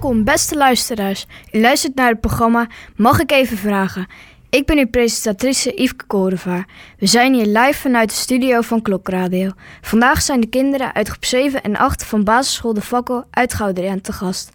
Welkom, beste luisteraars. U luistert naar het programma Mag ik even vragen? Ik ben uw presentatrice Yveske Korevaar. We zijn hier live vanuit de studio van Klokradio. Vandaag zijn de kinderen uit groep 7 en 8 van basisschool De Fakkel uit Gouderiaan te gast.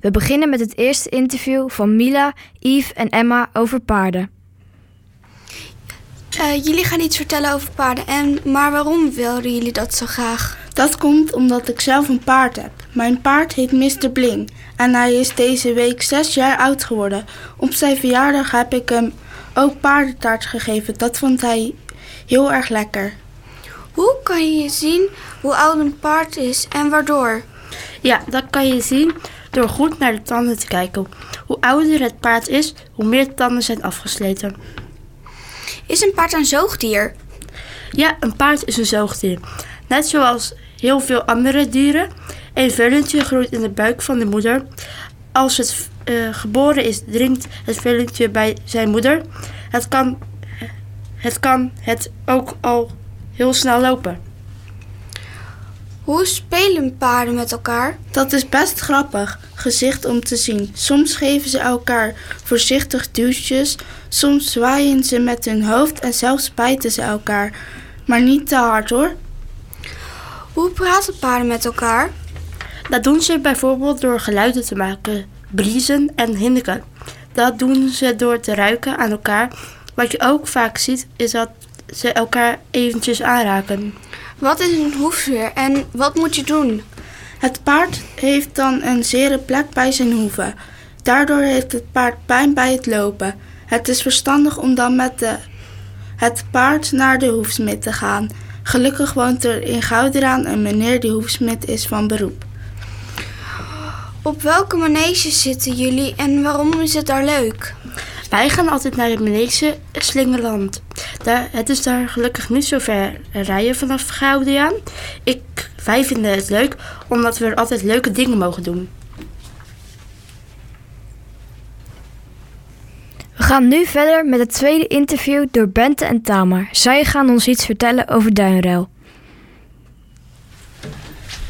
We beginnen met het eerste interview van Mila, Yves en Emma over paarden. Uh, jullie gaan iets vertellen over paarden. En, maar waarom wilden jullie dat zo graag? Dat komt omdat ik zelf een paard heb. Mijn paard heet Mr. Bling en hij is deze week zes jaar oud geworden. Op zijn verjaardag heb ik hem ook paardentaart gegeven. Dat vond hij heel erg lekker. Hoe kan je zien hoe oud een paard is en waardoor? Ja, dat kan je zien door goed naar de tanden te kijken. Hoe ouder het paard is, hoe meer tanden zijn afgesleten. Is een paard een zoogdier? Ja, een paard is een zoogdier. Net zoals heel veel andere dieren. Een vullentje groeit in de buik van de moeder. Als het uh, geboren is, dringt het vullentje bij zijn moeder. Het kan, het kan het ook al heel snel lopen. Hoe spelen paarden met elkaar? Dat is best grappig gezicht om te zien. Soms geven ze elkaar voorzichtig duwtjes, soms zwaaien ze met hun hoofd en zelfs bijten ze elkaar. Maar niet te hard hoor. Hoe praten paarden met elkaar? Dat doen ze bijvoorbeeld door geluiden te maken, briezen en hinniken. Dat doen ze door te ruiken aan elkaar. Wat je ook vaak ziet, is dat ze elkaar eventjes aanraken. Wat is een hoefveer en wat moet je doen? Het paard heeft dan een zere plek bij zijn hoeven. Daardoor heeft het paard pijn bij het lopen. Het is verstandig om dan met de, het paard naar de hoefsmid te gaan. Gelukkig woont er in Gouderaan een meneer die hoefsmid is van beroep. Op welke manege zitten jullie en waarom is het daar leuk? Wij gaan altijd naar het manege Slingerland. Daar, het is daar gelukkig niet zo ver rijden vanaf Goudiaan. Ik, wij vinden het leuk omdat we er altijd leuke dingen mogen doen. We gaan nu verder met het tweede interview door Bente en Tamar. Zij gaan ons iets vertellen over duinruil.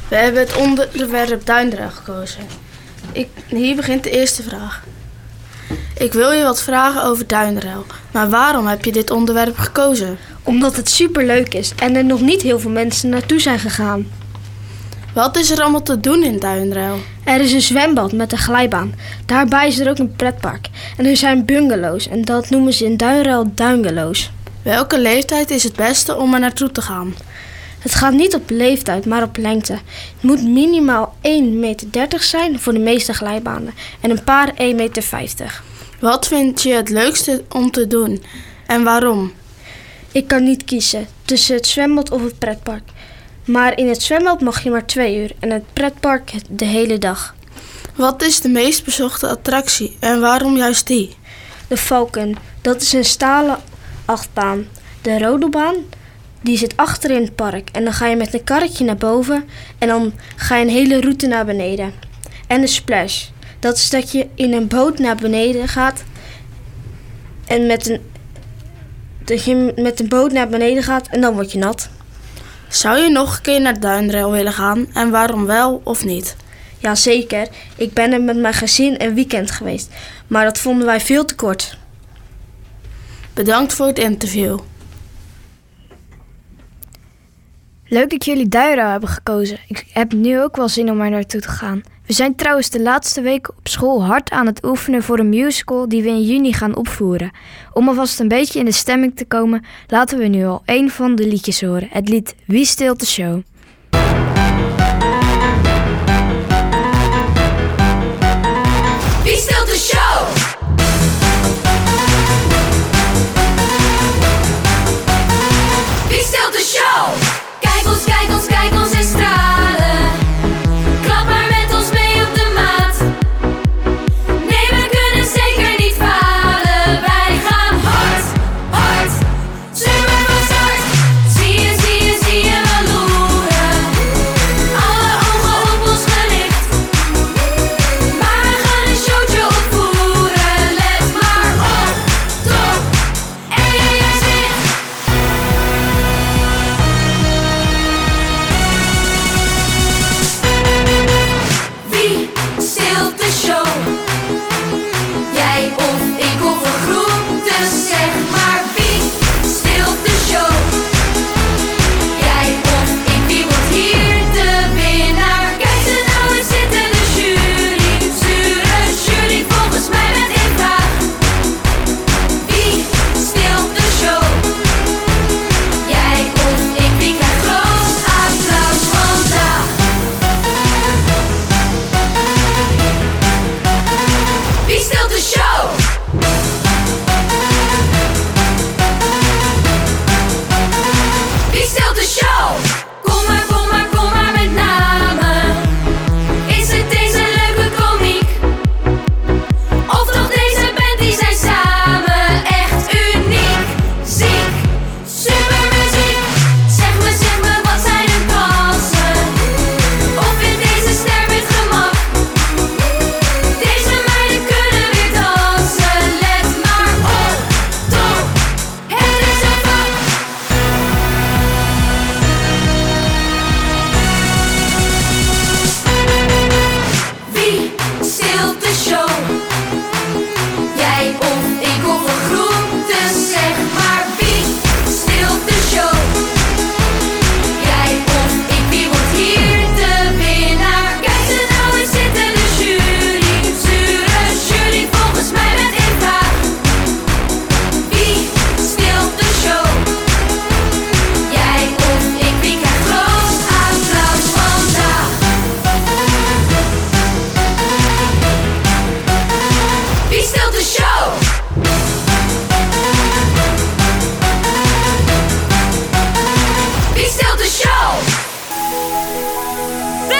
We hebben het onderwerp duinruil gekozen. Ik, hier begint de eerste vraag. Ik wil je wat vragen over duinruil. Maar waarom heb je dit onderwerp gekozen? Omdat het superleuk is en er nog niet heel veel mensen naartoe zijn gegaan. Wat is er allemaal te doen in Duinruil? Er is een zwembad met een glijbaan. Daarbij is er ook een pretpark. En er zijn bungalows en dat noemen ze in Duinruil duingalows. Welke leeftijd is het beste om er naartoe te gaan? Het gaat niet op leeftijd, maar op lengte. Het moet minimaal 1,30 meter zijn voor de meeste glijbanen en een paar 1,50 meter. Wat vind je het leukste om te doen en waarom? Ik kan niet kiezen tussen het zwembad of het pretpark. Maar in het zwembad mag je maar twee uur en het pretpark de hele dag. Wat is de meest bezochte attractie en waarom juist die? De Falcon, dat is een stalen achtbaan. De rodelbaan, die zit achter in het park. En dan ga je met een karretje naar boven en dan ga je een hele route naar beneden. En de Splash, dat is dat je in een boot naar beneden gaat en met een, dat je met een boot naar beneden gaat en dan word je nat. Zou je nog een keer naar Duinrail willen gaan en waarom wel of niet? Jazeker, ik ben er met mijn gezin een weekend geweest, maar dat vonden wij veel te kort. Bedankt voor het interview. Leuk dat jullie Duinrail hebben gekozen. Ik heb nu ook wel zin om er naartoe te gaan. We zijn trouwens de laatste weken op school hard aan het oefenen voor een musical die we in juni gaan opvoeren. Om alvast een beetje in de stemming te komen, laten we nu al een van de liedjes horen. Het lied Wie stilt de show.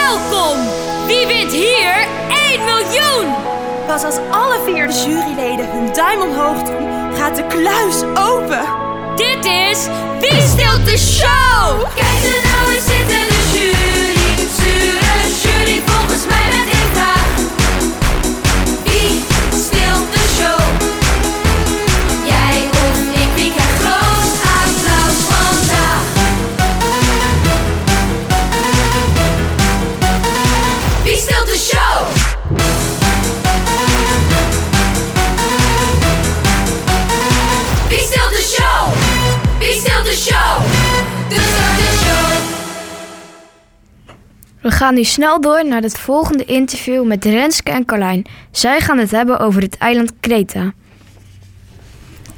Welkom! Wie wint hier 1 miljoen? Pas als alle vier de juryleden hun duim omhoog doen, gaat de kluis open. Dit is Wie stilt de show? Kijk ze nou eens zitten, de jury, jury. We gaan nu snel door naar het volgende interview met Renske en Carlijn. Zij gaan het hebben over het eiland Kreta.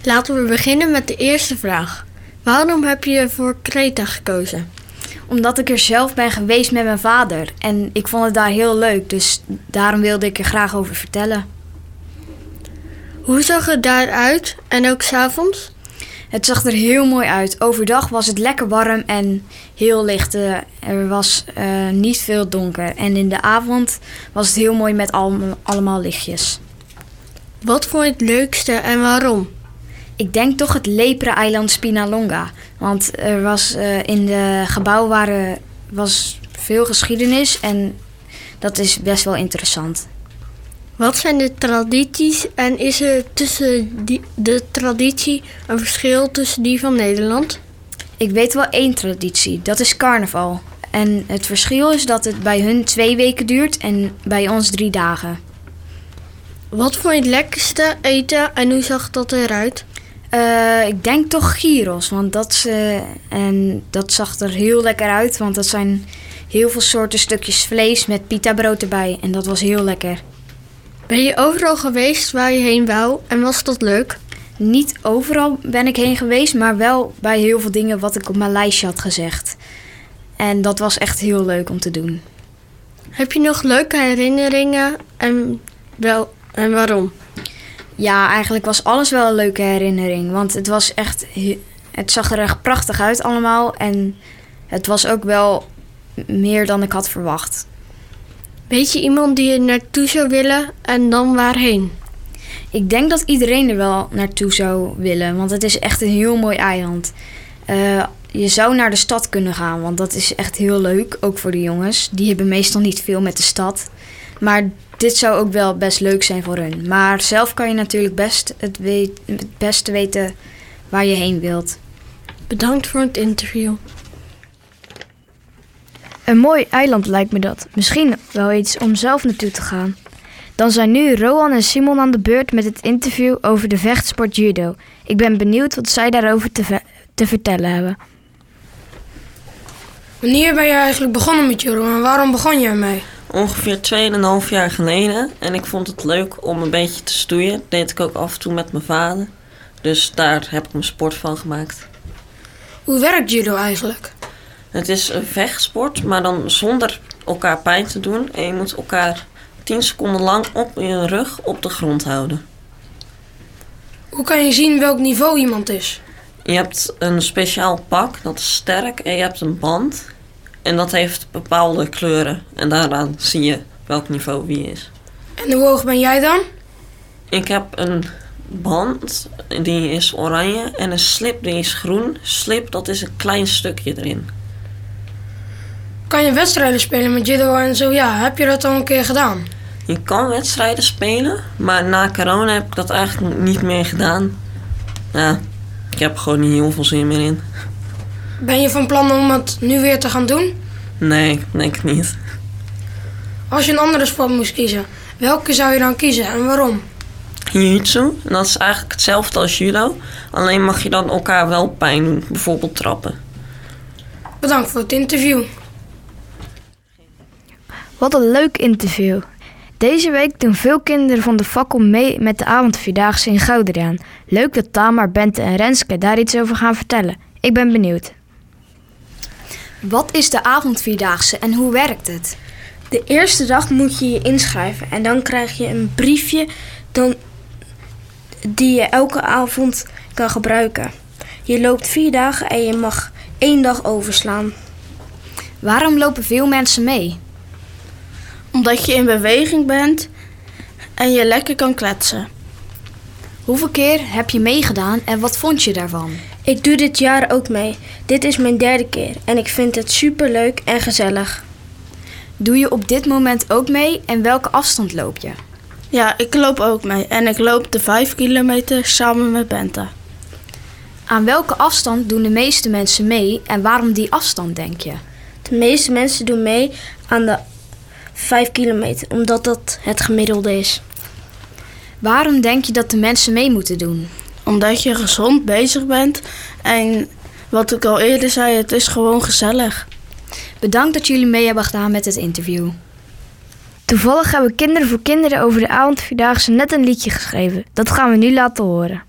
Laten we beginnen met de eerste vraag. Waarom heb je voor Kreta gekozen? Omdat ik er zelf ben geweest met mijn vader en ik vond het daar heel leuk, dus daarom wilde ik er graag over vertellen. Hoe zag het daaruit en ook s'avonds? Het zag er heel mooi uit. Overdag was het lekker warm en heel licht. Eh, Er was eh, niet veel donker. En in de avond was het heel mooi met al- allemaal lichtjes. Wat vond je het leukste en waarom? Ik denk toch het lepra-eiland Spinalonga. Want er was eh, in de gebouwen waren, was veel geschiedenis en dat is best wel interessant. Wat zijn de tradities en is er tussen die, de traditie een verschil tussen die van Nederland? Ik weet wel één traditie, dat is carnaval. En het verschil is dat het bij hun twee weken duurt en bij ons drie dagen. Wat vond je het lekkerste eten en hoe zag dat eruit? Eh, ik denk toch gyros, want dat, is, eh, en dat zag er heel lekker uit. Want dat zijn heel veel soorten stukjes vlees met pita brood erbij. En dat was heel lekker. Ben je overal geweest waar je heen wou en was dat leuk? Niet overal ben ik heen geweest, maar wel bij heel veel dingen wat ik op mijn lijstje had gezegd. En dat was echt heel leuk om te doen. Heb je nog leuke herinneringen en, wel, en waarom? Ja, eigenlijk was alles wel een leuke herinnering. Want het was echt. he- Het zag er echt prachtig uit allemaal. En het was ook wel meer dan ik had verwacht. Weet je iemand die er naartoe zou willen en dan waarheen? Ik denk dat iedereen er wel naartoe zou willen. Want het is echt een heel mooi eiland. Eh, je zou naar de stad kunnen gaan, want dat is echt heel leuk. Ook voor de jongens. Die hebben meestal niet veel met de stad. Maar dit zou ook wel best leuk zijn voor hun. Maar zelf kan je natuurlijk best het, weet, het beste weten waar je heen wilt. Bedankt voor het interview. Een mooi eiland lijkt me dat. Misschien wel iets om zelf naartoe te gaan. Dan zijn nu Rowan en Simon aan de beurt met het interview over de vechtsport judo. Ik ben benieuwd wat zij daarover te, ve- te vertellen hebben. Wanneer ben je eigenlijk begonnen met judo en waarom begon je ermee? Ongeveer 2,5 jaar geleden. En ik vond het leuk om een beetje te stoeien. Dat deed ik ook af en toe met mijn vader. Dus daar heb ik mijn sport van gemaakt. Hoe werkt judo eigenlijk? Het is een vechtsport, maar dan zonder elkaar pijn te doen. En je moet elkaar 10 seconden lang op je rug op de grond houden. Hoe kan je zien welk niveau iemand is? Je hebt een speciaal pak, dat is sterk. En je hebt een band. En dat heeft bepaalde kleuren. En daaraan zie je welk niveau wie is. En hoe hoog ben jij dan? Ik heb een band, die is oranje. En een slip, die is groen. Slip, dat is een klein stukje erin. Kan je wedstrijden spelen met judo en zo ja, heb je dat al een keer gedaan? Je kan wedstrijden spelen, maar na corona heb ik dat eigenlijk niet meer gedaan. Ja, ik heb er gewoon niet heel veel zin meer in. Ben je van plan om het nu weer te gaan doen? Nee, ik denk het niet. Als je een andere sport moest kiezen, welke zou je dan kiezen en waarom? Jiu-jitsu, dat is eigenlijk hetzelfde als judo. Alleen mag je dan elkaar wel pijn doen, bijvoorbeeld trappen. Bedankt voor het interview. Wat een leuk interview. Deze week doen veel kinderen van de fakkel mee met de avondvierdaagse in Gouderiaan. Leuk dat Tamar, Bente en Renske daar iets over gaan vertellen. Ik ben benieuwd. Wat is de avondvierdaagse en hoe werkt het? De eerste dag moet je je inschrijven en dan krijg je een briefje dan, die je elke avond kan gebruiken. Je loopt vier dagen en je mag één dag overslaan. Waarom lopen veel mensen mee? Omdat je in beweging bent en je lekker kan kletsen. Hoeveel keer heb je meegedaan en wat vond je daarvan? Ik doe dit jaar ook mee. Dit is mijn derde keer en ik vind het super leuk en gezellig. Doe je op dit moment ook mee en welke afstand loop je? Ja, ik loop ook mee en ik loop de 5 kilometer samen met Bente. Aan welke afstand doen de meeste mensen mee en waarom die afstand, denk je? De meeste mensen doen mee aan de 5 kilometer, omdat dat het gemiddelde is. Waarom denk je dat de mensen mee moeten doen? Omdat je gezond bezig bent en wat ik al eerder zei, het is gewoon gezellig. Bedankt dat jullie mee hebben gedaan met het interview. Toevallig hebben Kinderen voor Kinderen over de avondvierdaagse net een liedje geschreven. Dat gaan we nu laten horen.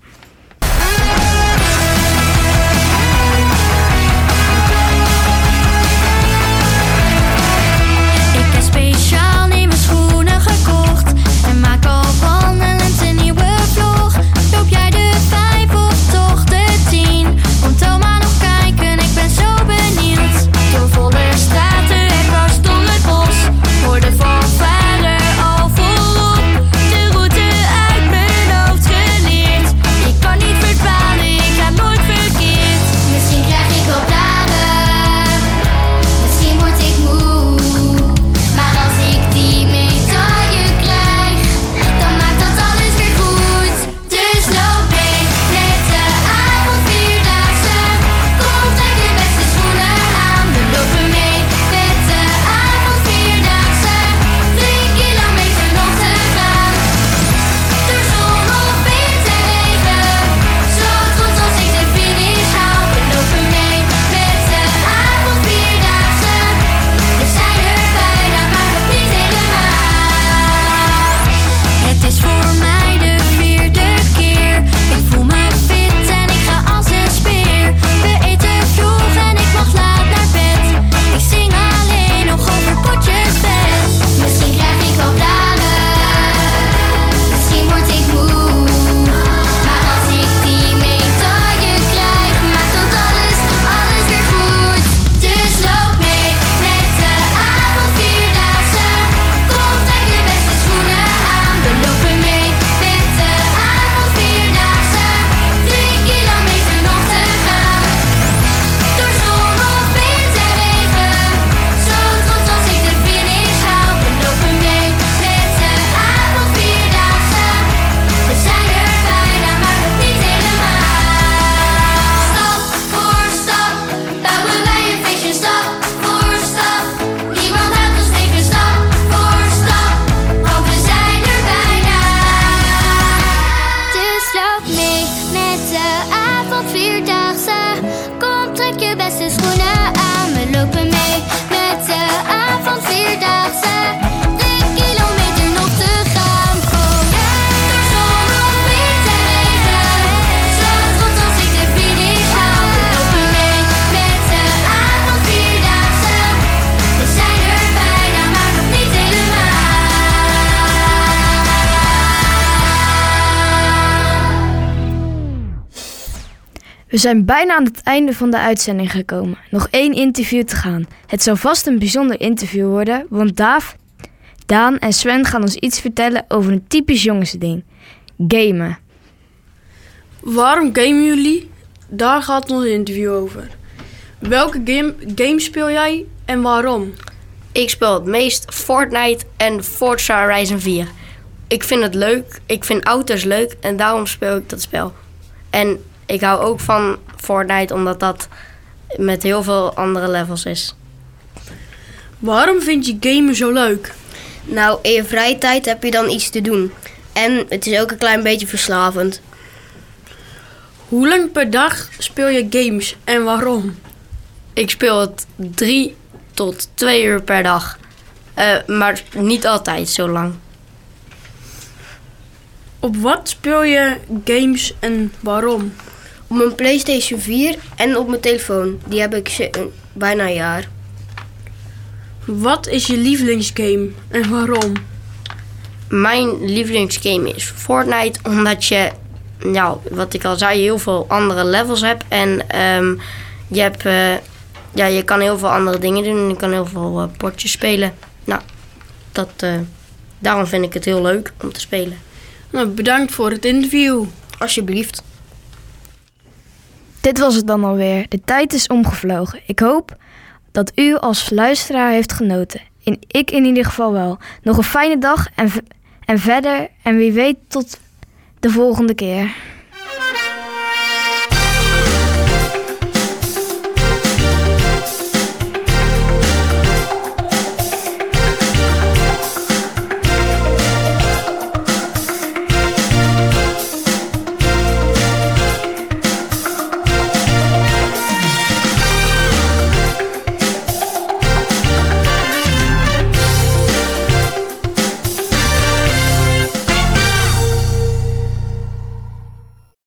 We zijn bijna aan het einde van de uitzending gekomen. Nog één interview te gaan. Het zal vast een bijzonder interview worden, want Daaf, Daan en Sven gaan ons iets vertellen over een typisch jongensding. Gamen. Waarom gamen jullie? Daar gaat ons interview over. Welke game, game speel jij en waarom? Ik speel het meest Fortnite en Forza Horizon 4. Ik vind het leuk, ik vind auto's leuk en daarom speel ik dat spel. En ik hou ook van Fortnite omdat dat met heel veel andere levels is. Waarom vind je gamen zo leuk? Nou, in je vrije tijd heb je dan iets te doen. En het is ook een klein beetje verslavend. Hoe lang per dag speel je games en waarom? Ik speel het drie tot twee uur per dag. Eh, maar niet altijd zo lang. Op wat speel je games en waarom? Op mijn PlayStation 4 en op mijn telefoon. Die heb ik eh, bijna een jaar. Wat is je lievelingsgame en waarom? Mijn lievelingsgame is Fortnite, omdat je, nou, wat ik al zei, heel veel andere levels hebt. En ehm, je, hebt, eh, ja, je kan heel veel andere dingen doen. Je kan heel veel eh, potjes spelen. Nou, dat, Daarom vind ik het heel leuk om te spelen. Nou, bedankt voor het interview. Alsjeblieft. Dit was het dan alweer. De tijd is omgevlogen. Ik hoop dat u als luisteraar heeft genoten. Ik in ieder geval wel. Nog een fijne dag en, en verder. En wie weet tot de volgende keer.